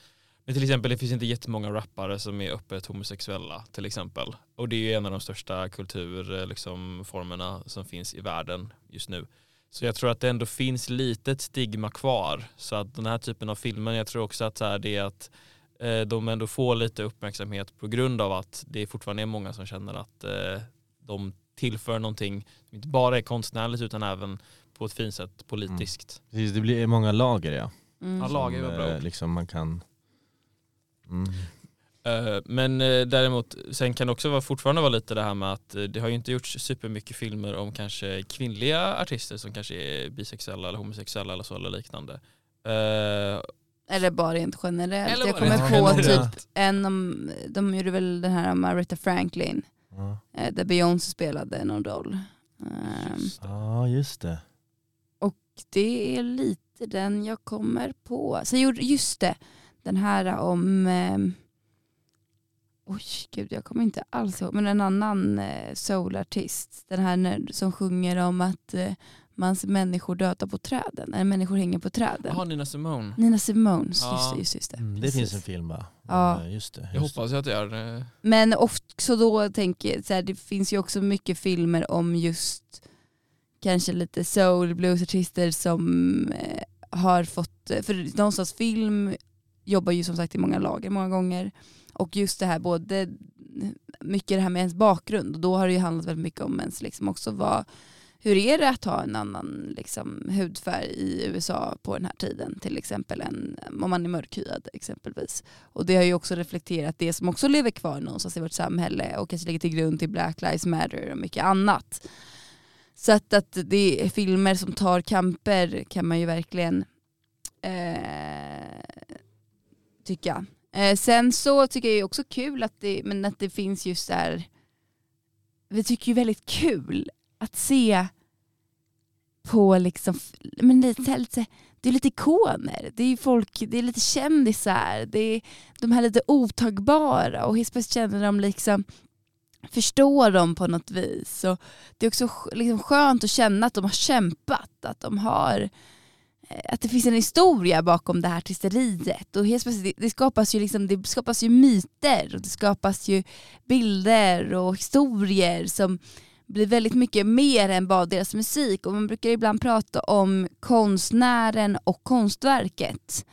men till exempel det finns inte jättemånga rappare som är öppet homosexuella till exempel. Och det är ju en av de största kulturformerna liksom, formerna som finns i världen just nu. Så jag tror att det ändå finns litet stigma kvar. Så att den här typen av filmer, jag tror också att så här, det är att eh, de ändå får lite uppmärksamhet på grund av att det fortfarande är många som känner att eh, de tillför någonting som inte bara är konstnärligt utan även på ett fint sätt politiskt. Precis, det blir många lager ja. Mm. Ja, lager var bra eh, liksom man kan... Mm. Eh, Men eh, däremot, sen kan det också vara, fortfarande vara lite det här med att eh, det har ju inte gjorts supermycket filmer om kanske kvinnliga artister som kanske är bisexuella eller homosexuella eller så eller liknande. Eller bara rent generellt. Eller jag kommer på generellt. typ en om, de gjorde väl den här om Aretha Franklin, Ja. där Beyoncé spelade någon roll. Ehm, ja, just det. det är lite den jag kommer på. Så jag gjorde, just det, den här om, ehm, oj gud jag kommer inte alls ihåg, men en annan eh, soulartist. Den här när, som sjunger om att eh, man ser människor döda på träden, eller människor hänger på träden. Jaha, Nina Simone. Nina Simone, Ja. just det. Just, just det. Mm, det Precis. finns en film va? Ja. Eh, Just det. Jag Just hoppas ju att det är eh, Men också då tänker jag, så här, det finns ju också mycket filmer om just kanske lite soul bluesartister som eh, har fått, för någonstans film jobbar ju som sagt i många lager många gånger och just det här både mycket det här med ens bakgrund och då har det ju handlat väldigt mycket om ens liksom också vad, hur är det att ha en annan liksom, hudfärg i USA på den här tiden till exempel än om man är mörkhyad exempelvis. Och det har ju också reflekterat det som också lever kvar någonstans i vårt samhälle och kanske ligger till grund till Black Lives Matter och mycket annat. Så att, att det är filmer som tar kamper kan man ju verkligen eh, tycka. Eh, sen så tycker jag också kul att det, men att det finns just där, vi tycker ju väldigt kul att se på liksom, men lite, lite, det är lite ikoner, det är folk, det är lite kändisar, det är de här lite otagbara och helt plötsligt känner de liksom förstår dem på något vis. Och det är också liksom skönt att känna att de har kämpat, att de har eh, att det finns en historia bakom det här artisteriet. Och helt plötsligt, det, skapas ju liksom, det skapas ju myter och det skapas ju bilder och historier som blir väldigt mycket mer än bara deras musik. Och man brukar ibland prata om konstnären och konstverket.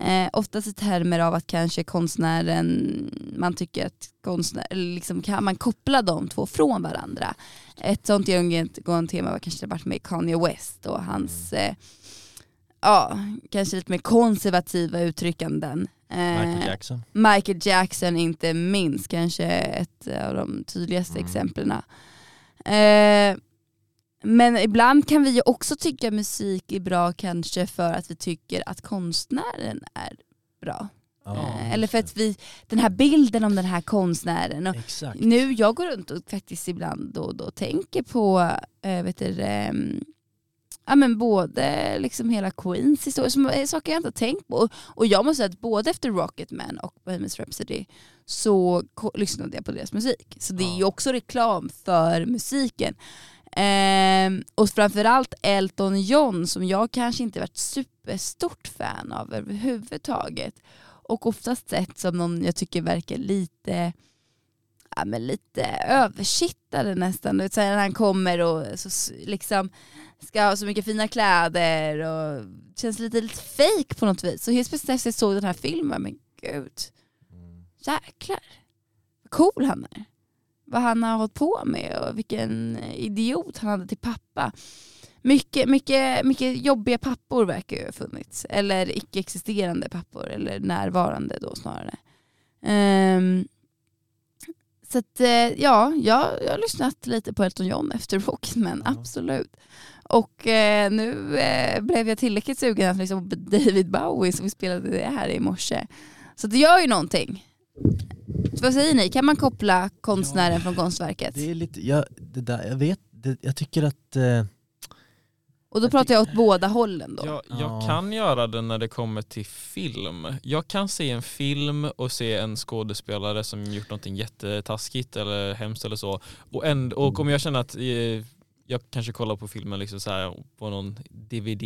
Eh, oftast i termer av att kanske konstnären, man tycker att konstnär, liksom kan man koppla de två från varandra. Ett sånt genomgående tema var kanske varit med Kanye West och hans eh, ja, kanske lite mer konservativa uttryckanden. Eh, Michael Jackson. Michael Jackson inte minst, kanske ett av de tydligaste mm. exemplen. Eh, men ibland kan vi ju också tycka musik är bra kanske för att vi tycker att konstnären är bra. Oh, Eller för att vi, den här bilden om den här konstnären. Och nu, jag går runt och faktiskt ibland då och då tänker på, äh, vet du, ähm, ja, men både liksom hela Queens historia, som är saker jag inte har tänkt på. Och jag måste säga att både efter Rocketman och Bohemian Rhapsody så lyssnade jag på deras musik. Så det är ju också reklam för musiken. Eh, och framförallt Elton John som jag kanske inte varit superstort fan av överhuvudtaget. Och oftast sett som någon jag tycker verkar lite ja, men lite översittare nästan. Så när han kommer och så, liksom ska ha så mycket fina kläder och känns lite, lite fake på något vis. Så helt plötsligt efter jag såg den här filmen, men gud, jäklar vad cool han är vad han har hållit på med och vilken idiot han hade till pappa. Mycket, mycket, mycket jobbiga pappor verkar ju ha funnits. Eller icke-existerande pappor, eller närvarande då snarare. Um, så att, eh, ja, jag, jag har lyssnat lite på Elton John efter Rocketman, mm. absolut. Och eh, nu eh, blev jag tillräckligt sugen att på David Bowie som vi spelade det här i morse. Så det gör ju någonting. Så vad säger ni, kan man koppla konstnären ja, från konstverket? Det är lite, jag, det där, jag vet, det, jag tycker att eh, och då pratar jag åt båda hållen då? Jag, jag ja. kan göra det när det kommer till film. Jag kan se en film och se en skådespelare som gjort någonting jättetaskigt eller hemskt eller så. Och, ändå, och om jag känner att eh, jag kanske kollar på filmen liksom så här, på någon DVD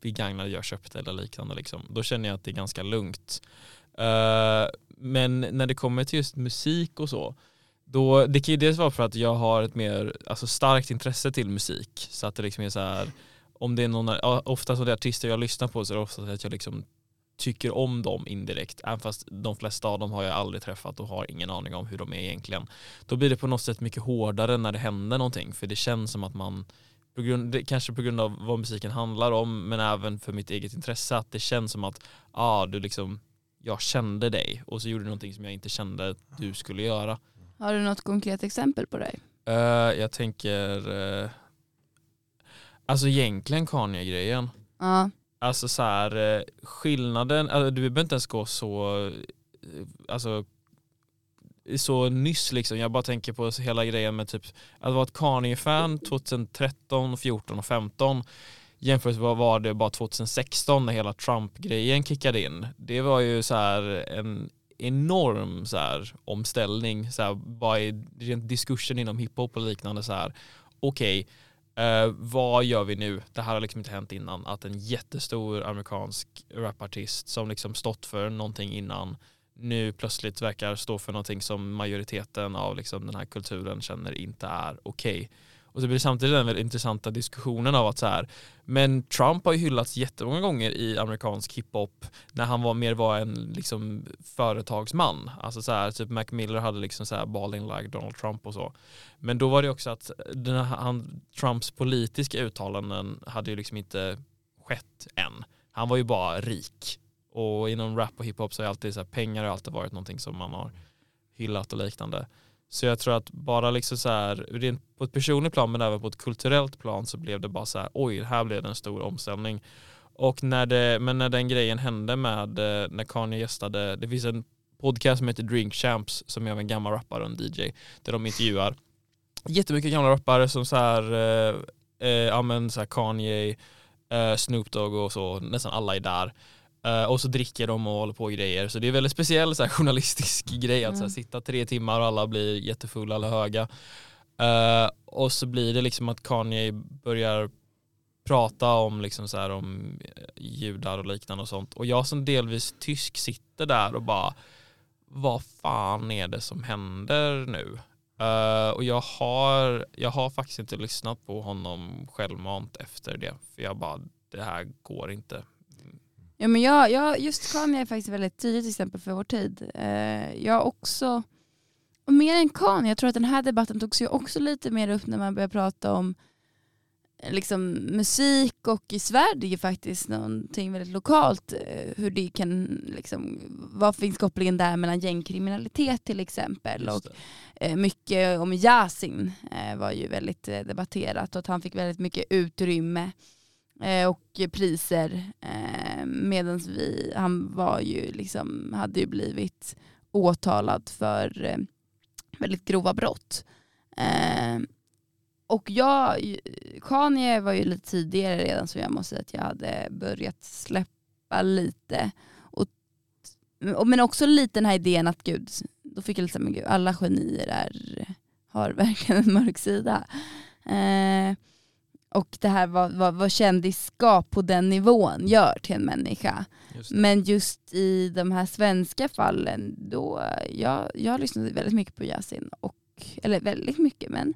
begagnad jag köpte eller liknande. Liksom. Då känner jag att det är ganska lugnt. Uh, men när det kommer till just musik och så, då, det kan ju dels vara för att jag har ett mer alltså, starkt intresse till musik. Så att det liksom är så här, om det är någon, ofta så det artister jag lyssnar på så är det ofta att jag liksom tycker om dem indirekt, även fast de flesta av dem har jag aldrig träffat och har ingen aning om hur de är egentligen. Då blir det på något sätt mycket hårdare när det händer någonting, för det känns som att man, på grund, kanske på grund av vad musiken handlar om, men även för mitt eget intresse, att det känns som att ah, du liksom jag kände dig och så gjorde du någonting som jag inte kände att du skulle göra. Har du något konkret exempel på dig? Uh, jag tänker, uh, alltså egentligen Kanye-grejen. Uh. Alltså så här, uh, skillnaden, alltså, du behöver inte ens gå så, alltså så nyss liksom. Jag bara tänker på hela grejen med typ att vara ett Kanye-fan 2013, 14 och 15 jämfört med vad var det bara 2016 när hela Trump-grejen kickade in. Det var ju så en enorm så här omställning, så här, bara i rent diskursen inom hiphop och liknande så här. Okej, okay, Uh, vad gör vi nu? Det här har liksom inte hänt innan. Att en jättestor amerikansk rapartist som liksom stått för någonting innan nu plötsligt verkar stå för någonting som majoriteten av liksom den här kulturen känner inte är okej. Okay och så blir det samtidigt den väldigt intressanta diskussionen av att så här, men Trump har ju hyllats jättemånga gånger i amerikansk hiphop när han var mer var en liksom företagsman. Alltså så här, typ Mac Miller hade liksom så här balling like Donald Trump och så. Men då var det också att den här, han, Trumps politiska uttalanden hade ju liksom inte skett än. Han var ju bara rik. Och inom rap och hiphop så har alltid så här, pengar har alltid varit någonting som man har hyllat och liknande. Så jag tror att bara liksom så här, på ett personligt plan men även på ett kulturellt plan så blev det bara så här, oj, här blev det en stor omställning. Och när det, men när den grejen hände med, eh, när Kanye gästade, det finns en podcast som heter Drink Champs som är av en gammal rappare och en DJ, där de intervjuar jättemycket gamla rappare som så här, eh, eh, ja men så här Kanye, eh, Snoop Dogg och så, nästan alla är där. Uh, och så dricker de och håller på och grejer. Så det är väldigt speciell så här, journalistisk grej att så här, Mm. sitta tre timmar och alla blir jättefulla eller höga. Uh, och så blir det liksom att Kanye börjar prata om, liksom så här, om eh, judar och liknande och sånt. Och jag som delvis tysk sitter där och bara vad fan är det som händer nu? Uh, och jag har, jag har faktiskt inte lyssnat på honom självmant efter det. För jag bara, det här går inte. Ja, men jag, jag, just Kanye är faktiskt väldigt tydligt exempel för vår tid. Eh, jag också, och mer än Kanye, jag tror att den här debatten togs ju också lite mer upp när man började prata om eh, liksom, musik och i Sverige faktiskt någonting väldigt lokalt. Eh, hur det kan, liksom, vad finns kopplingen där mellan gängkriminalitet till exempel. Och, eh, mycket om Yasin var ju väldigt debatterat och att han fick väldigt mycket utrymme Eh, och priser. Eh, Medan vi, han var ju liksom, hade ju blivit åtalad för eh, väldigt grova brott. Eh, och jag, Kanye var ju lite tidigare redan så jag måste säga att jag hade börjat släppa lite. Och, och, men också lite den här idén att gud, då fick jag lite så här, men gud, alla genier är, har verkligen en mörk sida. Eh, och det här vad, vad, vad kändisskap på den nivån gör till en människa. Just. Men just i de här svenska fallen, då, jag, jag lyssnade väldigt mycket på Yasin. Och, eller väldigt mycket, men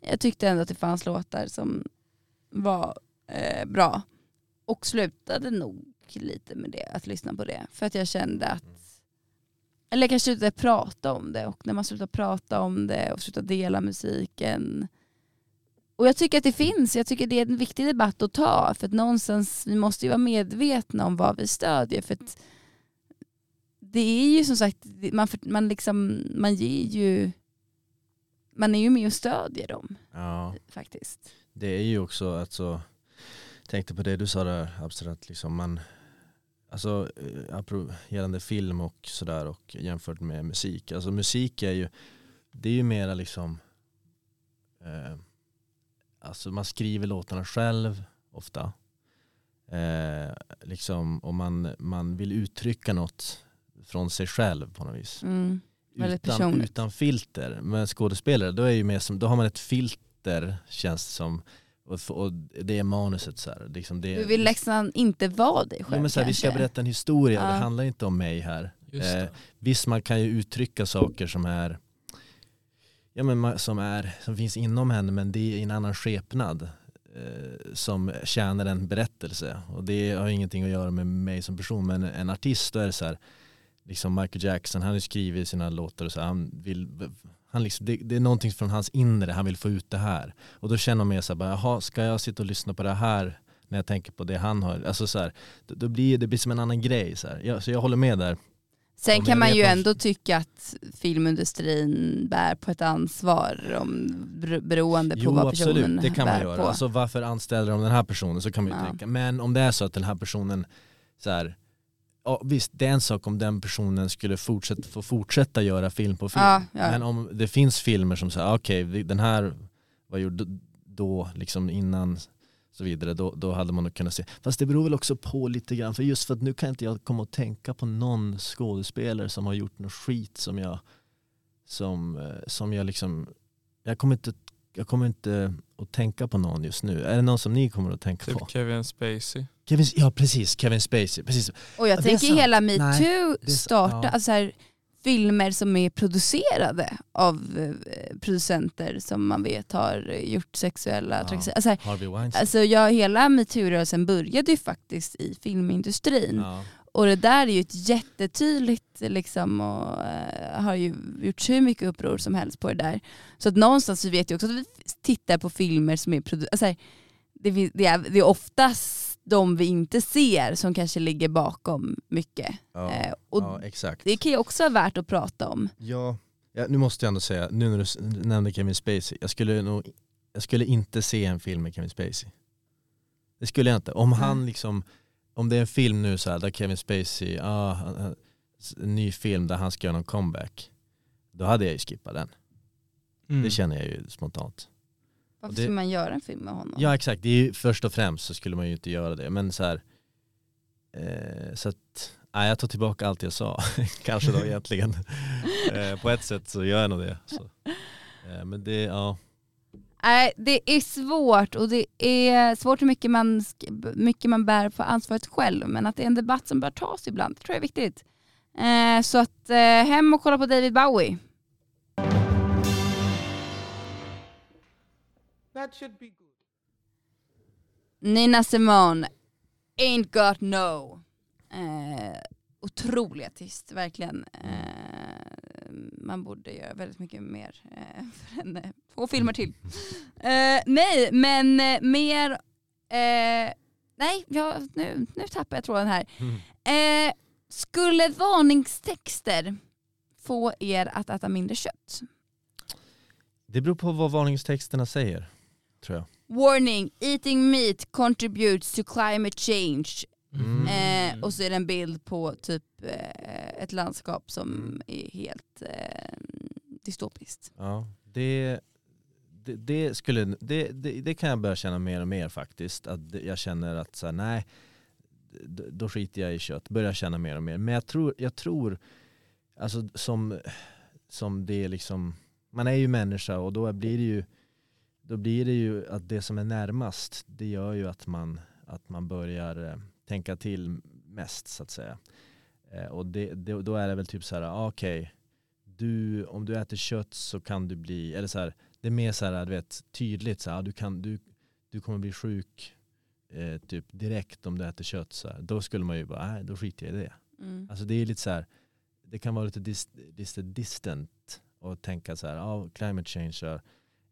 jag tyckte ändå att det fanns låtar som var eh, bra. Och slutade nog lite med det, att lyssna på det. För att jag kände att, eller jag kanske slutade prata om det. Och när man slutar prata om det och slutar dela musiken. Och jag tycker att det finns, jag tycker det är en viktig debatt att ta. För att någonstans, vi måste ju vara medvetna om vad vi stödjer. För att det är ju som sagt, man, man, liksom, man ger ju, man är ju med och stödjer dem Ja, faktiskt. det är ju också, alltså, tänkte på det du sa där abstrakt, liksom man, alltså eh, gällande film och sådär och jämfört med musik. Alltså musik är ju, det är ju mera liksom, eh, alltså man skriver låtarna själv ofta. Eh, liksom, och man, man vill uttrycka något från sig själv på något vis Mm. Utan, utan filter. Men skådespelare, då, är ju mer som, då har man ett filter känns det som. Och, och det är manuset så här. Liksom det, Du vill nästan inte vara dig själv ja, men så här, Vi ska berätta en historia, Ja. det handlar inte om mig här. Just Eh, visst man kan ju uttrycka saker som är Ja men som, är, som finns inom henne men det är i en annan skepnad eh, som tjänar en berättelse. Och det har ingenting att göra med mig som person men en artist då är det så här liksom Michael Jackson han har skrivit sina låtar och så här, han vill han liksom, det, det är någonting från hans inre, han vill få ut det här. Och då känner man mer så här, bara, jaha ska jag sitta och lyssna på det här när jag tänker på det han har, alltså så här, då, då blir det blir som en annan grej så här. Jag, så jag håller med där. Sen kan man ju ändå tycka att filmindustrin bär på ett ansvar om, bero- beroende på Jo vad absolut, personen det kan man bär göra. på. Alltså varför anställer de den här personen så kan man ju Ja. tänka. Men om det är så att den här personen, så här, ja, visst det är en sak om den personen skulle fortsätta, få fortsätta göra film på film. Ja, ja. Men om det finns filmer som säger okej vi- den här var gjord då, liksom innan så vidare, då, då hade man nog kunnat se. Fast det beror väl också på lite grann, för just för att nu kan inte jag komma och tänka på någon skådespelare som har gjort något skit som jag, som, eh, som jag liksom, jag kommer inte jag kommer inte att tänka på någon just nu. Är det någon som ni kommer att tänka på? Typ Kevin Spacey. Kevin, ja precis, Kevin Spacey. Precis. Och jag Ja, tänker hela metoo starta, ja. alltså här, filmer som är producerade av eh, producenter som man vet har gjort sexuella trakasserier. Alltså, här, Harvey Weinstein. alltså ja, hela metoo-rörelsen började ju faktiskt i filmindustrin. ja. Och det där är ju ett jättetydligt liksom och eh, har ju gjort hur mycket uppror som helst på det där. Så att någonstans så vet jag också att vi tittar på filmer som är produ- alltså, det, vi- det, är, det är oftast de vi inte ser som kanske ligger bakom mycket. Ja. Eh, och ja, exakt. det kan ju också vara värt att prata om. Ja, ja, nu måste jag ändå säga, nu när du nämnde Kevin Spacey, jag skulle, nog, jag skulle inte se en film med Kevin Spacey. Det skulle jag inte. Om han Mm. liksom, om det är en film nu så här, där Kevin Spacey, ah, en ny film där han ska göra någon comeback, då hade jag ju skippat den. Mm. Det känner jag ju spontant. Varför det- ska man göra en film med honom? Ja exakt, det är ju, först och främst så skulle man ju inte göra det. Men så här, eh, så att, nej, jag tar tillbaka allt jag sa. Kanske då egentligen. eh, på ett sätt så gör jag nog det. Eh, men det, ja. Nej, det är svårt och det är svårt hur mycket man, mycket man bär på ansvaret själv men att det är en debatt som bör tas ibland, det tror jag är viktigt. Eh, så att eh, hem och kolla på David Bowie. That should be good. Nina Simone, Ain't Got No. Eh, otrolig artist, verkligen. Eh, man borde göra väldigt mycket mer eh, för henne. Två filmer till. Eh, nej, men eh, mer... Eh, nej, jag, nu, nu tappar jag tråden här. Eh, skulle varningstexter få er att äta mindre kött? Det beror på vad varningstexterna säger, tror jag. Warning, eating meat contributes to climate change. Mm. Eh, och så är det en bild på typ eh, ett landskap som Mm. är helt eh, dystopiskt. Ja, det, det, det, skulle, det, det, det kan jag börja känna mer och mer faktiskt. Att jag känner att så här, nej, då skiter jag i kött. Börjar känna mer och mer. Men jag tror, jag tror alltså som, som det är liksom, man är ju människa och då blir det ju, då blir det ju att det som är närmast, det gör ju att man, att man börjar eh, tänka till mest så att säga. Eh, och det, det, då är det väl typ så här, ah, okej, du, om du äter kött så kan du bli, eller så här, det är mer så här, du vet, tydligt så här, du, kan, du, du kommer bli sjuk eh, typ direkt om du äter kött. Så här. Då skulle man ju bara, nej då skiter jag i det. Mm. Alltså det är lite så här, det kan vara lite, dis, lite distant och tänka så här, ja climate change, så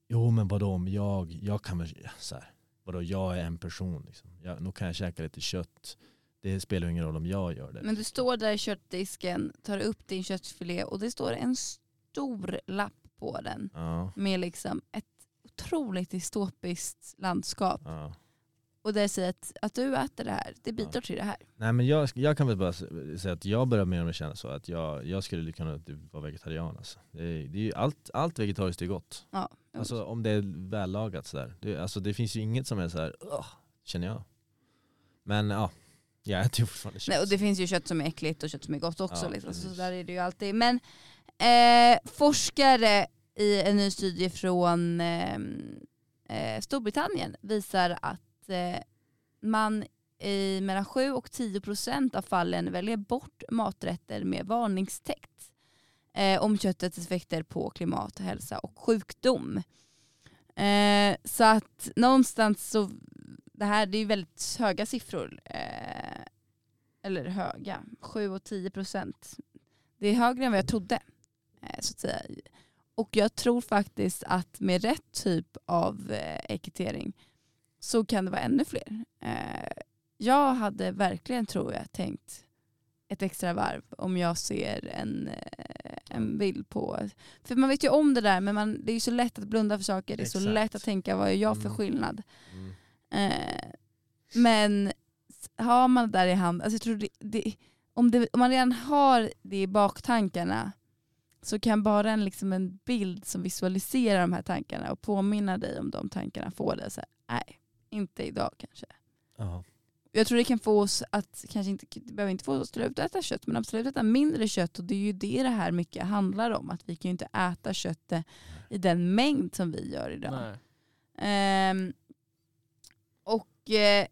jo men vadå om jag, jag kan väl, så här, vadå jag är en person liksom. Jag, nu kan jag käka lite kött, det spelar ingen roll om jag gör det. Men du står där i köttdisken, tar upp din köttfilé och det står en stor lapp på den Ja, med liksom ett otroligt dystopiskt landskap. ja. Och det säger att, att du äter det här, det bidrar till det här. Nej men jag, jag kan väl bara säga att jag börjar mer och mer känna så att jag, jag skulle kunna typ vara vegetarian alltså. det, är, det är ju allt, allt vegetariskt är gott. Ja. Alltså om det är vällagat sådär. Det, alltså det finns ju inget som är såhär, "Ugh", känner jag. Men ja, jag äter ju fortfarande kött. Nej, och det finns ju kött som är äckligt och kött som är gott också. Ja, liksom. Så där är det ju alltid. Men eh, forskare i en ny studie från eh, eh, Storbritannien visar att eh, man i mellan 7 och 10 procent av fallen väljer bort maträtter med varningstext eh, om köttets effekter på klimat, hälsa och sjukdom. Eh, så att någonstans så, det här det är ju väldigt höga siffror. Eh, eller höga, 7 och 10 procent. Det är högre än vad jag trodde. eh, Så att säga. Och jag tror faktiskt att med rätt typ av eh, ekitering så kan det vara ännu fler. Eh, Jag hade verkligen, tror jag, tänkt ett extra varv om jag ser en, eh, en bild på... För man vet ju om det där men man, det är ju så lätt att blunda för saker. Det är så lätt att tänka vad är jag för Mm. skillnad. Mm. Eh, men har man det där i hand, alltså jag tror det, det, om, det, om man redan har det i baktankarna så kan bara en, liksom en bild som visualiserar de här tankarna och påminna dig om de tankarna få dig att säga nej, inte idag kanske. Ja. Jag tror det kan få oss att, kanske inte, det behöver inte få oss att sluta äta kött, men absolut äta mindre kött och det är ju det det här mycket handlar om. Att vi kan ju inte äta köttet i den mängd som vi gör idag. Nej. Ehm, och eh,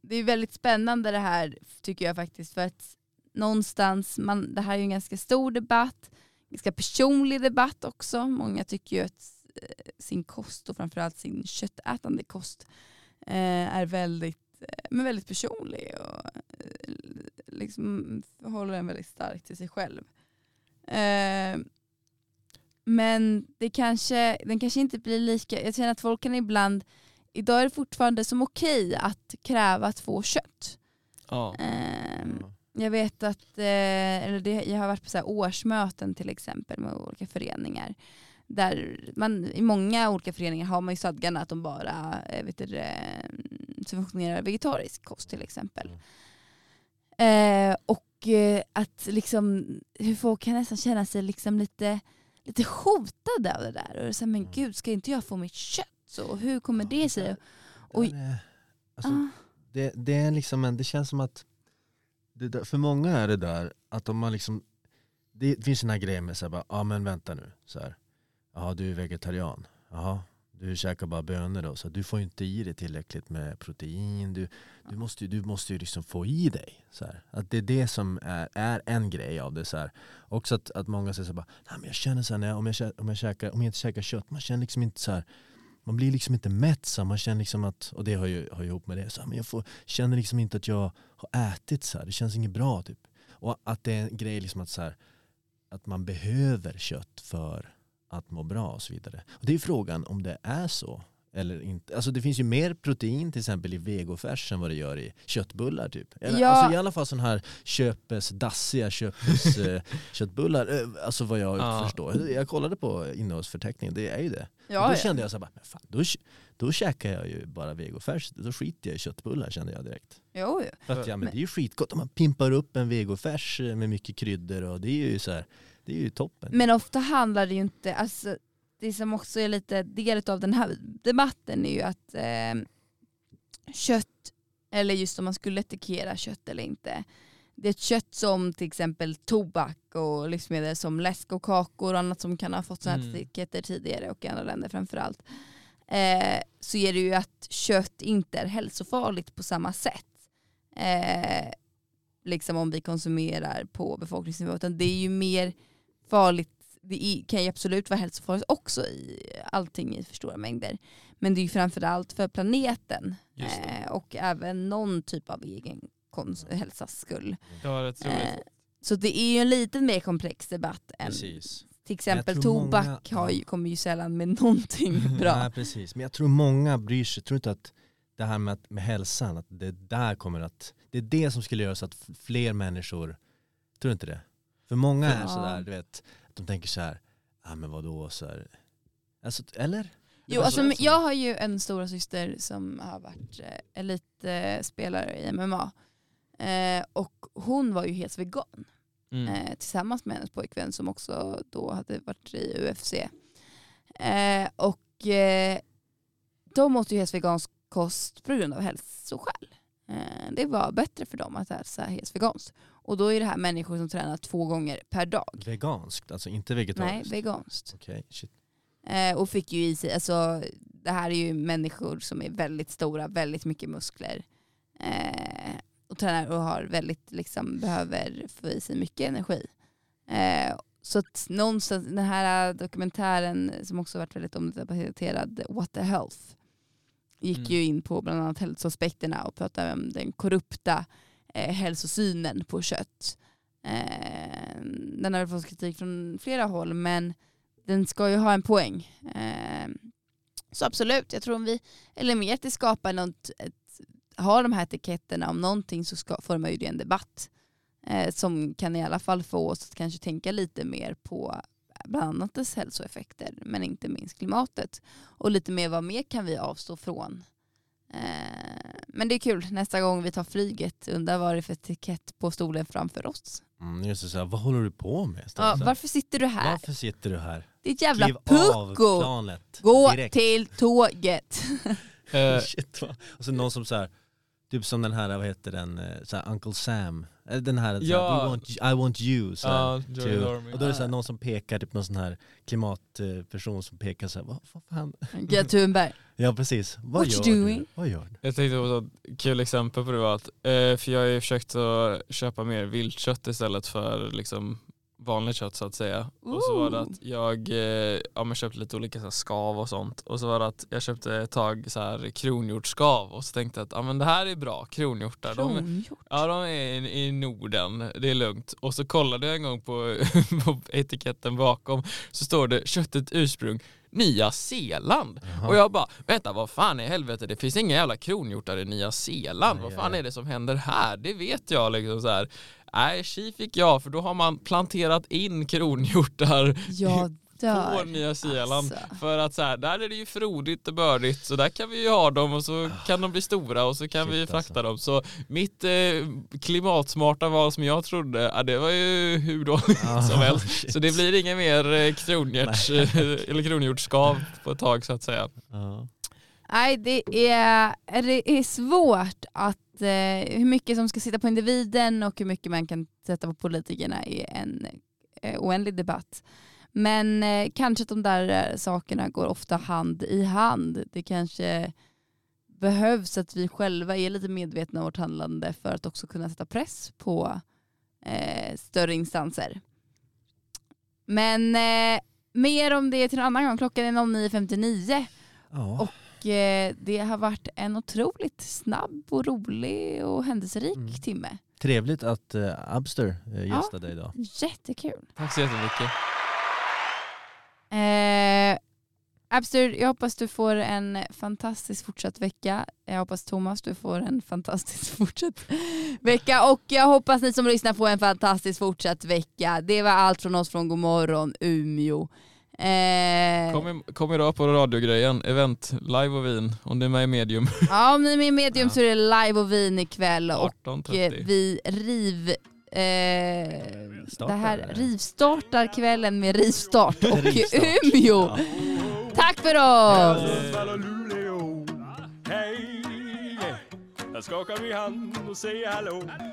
det är väldigt spännande det här tycker jag faktiskt för att någonstans, man, det här är ju en ganska stor debatt, ganska personlig debatt också. Många tycker ju att eh, sin kost och framförallt sin köttätande kost eh, är väldigt, eh, men väldigt personlig och eh, liksom håller en väldigt starkt till sig själv. Eh, men det kanske, den kanske inte blir lika, jag känner att folk kan ibland, idag är det fortfarande som okej att kräva att få kött. Ja. Ehm, jag vet att, eh, eller jag har varit på så årsmöten till exempel med olika föreningar. Där man, I många olika föreningar har man ju stadgarna att de bara eh, vet du, eh, subventionerar vegetarisk kost till exempel. Eh, och eh, att liksom, hur folk kan nästan känna sig liksom lite, lite hotade av det där. Och så här, men gud, ska inte jag få mitt kött? Så hur kommer det sig? Och, Där är- alltså, ah, det, det, är liksom en, det känns som att där, för många är det där att om man liksom det finns den här grejen med såhär, ja men vänta nu, så här. Jaha du är vegetarian, jaha du käkar bara bönor då, så du får ju inte i dig tillräckligt med protein, du, du måste ju du måste ju liksom få i dig. Så här. Att det är det som är, är en grej av det. Så här. Också att, att många säger så här, bara, Nej, men jag känner så här, när jag, om, jag, om, jag käkar, om jag inte käkar kött, man känner liksom inte så här man blir liksom inte mätt så man känner liksom att, och det har ju, har ihop med det, så här, men jag får, känner liksom inte att jag har ätit så här. det känns inget bra typ. Och att det är en grej liksom att, så här, att man behöver kött för att må bra och så vidare. Och det är frågan om det är så eller inte. Alltså det finns ju mer protein till exempel i vegofärs än vad det gör i köttbullar typ. Eller, Ja. Alltså i alla fall sådana här köpes, dassiga köpes eh, köttbullar. Eh, Alltså vad jag Ja. förstår. Jag kollade på innehållsförteckningen, det är ju det. ja, och då ja. kände jag så här, bara, men fan, då, då käkar jag ju bara vegofärs. Då skiter jag i köttbullar kände jag direkt. Jo, jo. För att, ja, men Men- det är ju skitgott om man pimpar upp en vegofärs eh, med mycket kryddor och det är ju så här, det är ju toppen. Men ofta handlar det ju inte, alltså, det som också är lite del av den här debatten är ju att eh, kött, eller just om man skulle etikera kött eller inte, det är ett kött som till exempel tobak och livsmedel som läsk och kakor och annat som kan ha fått sådana Mm. etiketter tidigare och i andra länder framförallt. Eh, så är det ju att kött inte är hälsofarligt på samma sätt. Eh, liksom om vi konsumerar på befolkningsnivå. Utan det är ju mer farligt, det kan ju absolut vara hälsofarligt också i allting i för stora mängder. Men det är ju framförallt för planeten det. eh, och även någon typ av egen kons- hälsas skull. Ja, roligt. Eh, så det är ju en lite mer komplex debatt än Precis. till exempel tobak många- har ju, kommer ju sällan med någonting bra. Nej, precis. Men jag tror många bryr sig, tror inte att det här med, att, med hälsan, att det där kommer att, det är det som skulle göra så att fler människor, tror du inte det? För många är Ja. sådär, du vet, att de tänker så här, ja men vadå så här. Alltså, eller? Jo, alltså, som- jag har ju en stora syster som har varit eh, elitspelare i MMA. Eh, och hon var ju helt vegan. Mm. eh, tillsammans med hennes pojkvän som också då hade varit i UFC. Eh, och eh, de åt ju helt vegansk kost på grund av hälsoskäl. Eh, det var bättre för dem att äta helt veganskt. Och då är det här människor som tränar två gånger per dag. Veganskt, alltså inte Nej, vegetariskt? veganskt. Okej, shit. Eh, och fick ju i sig, alltså det här är ju människor som är väldigt stora, väldigt mycket muskler. Eh, och tränar och har väldigt, liksom, behöver få i sig mycket energi. Så att någonstans, den här dokumentären som också varit väldigt omdebatterad, What the Health, gick Mm. ju in på bland annat hälsoaspekterna och pratade om den korrupta eh, hälsosynen på kött. Eh, den har fått kritik från flera håll men den ska ju ha en poäng. Eh, så absolut, jag tror om vi, eller mer att det skapar något, ett, har de här etiketterna om någonting så ska, formar ju det en debatt eh, som kan i alla fall få oss att kanske tänka lite mer på bland annat dess hälsoeffekter men inte minst klimatet. Och lite mer vad mer kan vi avstå från. Eh, men det är kul, nästa gång vi tar flyget, undrar vad det är för etikett på stolen framför oss. Mm, just det, så här, vad håller du på med? Ja, varför sitter du här? Varför sitter du här? Ditt jävla Kliv av pucko! planet Gå direkt. till tåget! Eh, Shit? Och så någon som så här, Typ som den här, vad heter den, eh, så här, Uncle Sam. Eh, Den här, så här Ja. We want, I want you. Så här, Ja, Dormy. och då är det så här, någon som pekar, typ någon sån här klimatperson som pekar så här, vad, vad fan? Greta Thunberg. Ja precis, vad What gör you du? doing? Vad gör du? Jag tänkte på ett kul exempel på det var att, eh, för jag har ju försökt att köpa mer viltkött istället för liksom vanligt kött så att säga. Och så var det att jag eh, ja, men köpte lite olika så här, skav och sånt. Och så var det att jag köpte ett tag så här kronhjortsskav och så tänkte jag att ja, men det här är bra, kronhjortar. De, Kronhjort. ja de är i, i Norden, det är lugnt. Och så kollade jag en gång på, på etiketten bakom så står det köttet ursprung Nya Zeeland. Jaha. Och jag bara, vänta vad fan i helvete, det finns inga jävla kronhjortar i Nya Zeeland. Nej, vad fan ja. är det som händer här? Det vet jag liksom så här. Nej, tji fick jag för då har man planterat in kronhjortar Jag dör. på Nya Zeeland. Alltså. För att så här, där är det ju frodigt och bördigt så där kan vi ju ha dem och så kan de bli stora och så kan Shit, vi frakta alltså. dem. Så mitt eh, klimatsmarta val som jag trodde, ja, det var ju hur dåligt Ah, som helst. shit. Så det blir inga mer eh, kronhjorts, eller kronhjortsskav på ett tag så att säga. Ja. Nej, det är, det är svårt att hur mycket som ska sitta på individen och hur mycket man kan sätta på politikerna är en eh, oändlig debatt. Men eh, kanske att de där eh, sakerna går ofta hand i hand. Det kanske behövs att vi själva är lite medvetna om vårt handlande för att också kunna sätta press på eh, större instanser. Men eh, mer om det till en annan gång. Klockan är 09.59. Ja. Och eh, det har varit en otroligt snabb och rolig och händelserik Mm. timme. Trevligt att uh, Abster uh, gästade idag. Jättekul. Tack så jättemycket. Eh, Abster, jag hoppas du får en fantastisk fortsatt vecka. Jag hoppas Thomas du får en fantastisk fortsatt vecka och jag hoppas ni som lyssnar får en fantastisk fortsatt vecka. Det var allt från oss från Godmorgon Umeå. Eh, Kom, i, kom idag på radiogrejen, event, live och vin, om du är med i medium. ja, om ni är med i medium Ja. så är det live och vin ikväll och Eh, 18.30. vi riv... Eh, Startar, det här rivstartar kvällen med rivstart och Rivstart. Umeå. Ja. Tack för oss! Här skakar vi hand och säger hallå.